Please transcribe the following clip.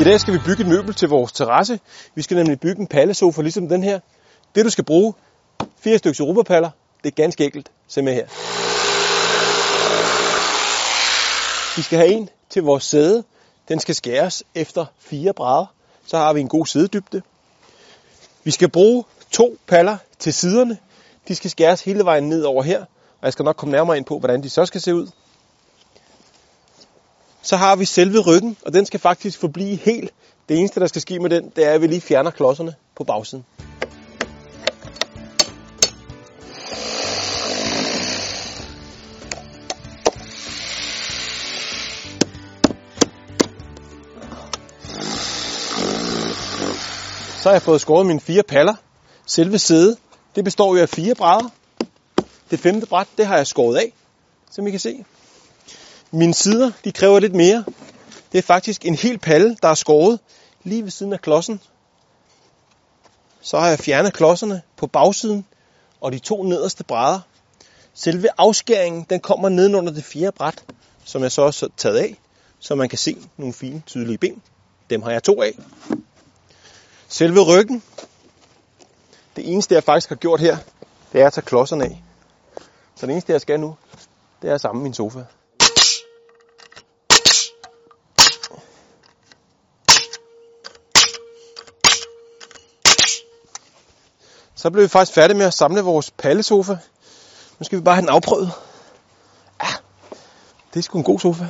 I dag skal vi bygge et møbel til vores terrasse. Vi skal nemlig bygge en pallesofa ligesom den her. Det du skal bruge, fire stykker europapaller. Det er ganske enkelt. Se med her. Vi skal have en til vores sæde. Den skal skæres efter fire brædder. Så har vi en god sædedybde. Vi skal bruge to paller til siderne. De skal skæres hele vejen ned over her. Og jeg skal nok komme nærmere ind på, hvordan de så skal se ud. Så har vi selve ryggen, og den skal faktisk forblive helt. Det eneste, der skal ske med den, det er, at vi lige fjerner klodserne på bagsiden. Så har jeg fået skåret mine fire paller. Selve sædet, det består jo af fire brædder. Det femte bræt, det har jeg skåret af, som I kan se. Mine sider, de kræver lidt mere. Det er faktisk en hel palle, der er skåret lige ved siden af klodsen. Så har jeg fjernet klodserne på bagsiden og de to nederste brædder. Selve afskæringen, den kommer nedenunder det fjerde bræt, som jeg så har taget af, så man kan se nogle fine, tydelige ben. Dem har jeg to af. Selve ryggen, det eneste jeg faktisk har gjort her, det er at tage klodserne af. Så det eneste jeg skal nu, det er at samle min sofa. Så blev vi faktisk færdige med at samle vores pallesofa. Nu skal vi bare have den afprøvet. Ja, det er sgu en god sofa.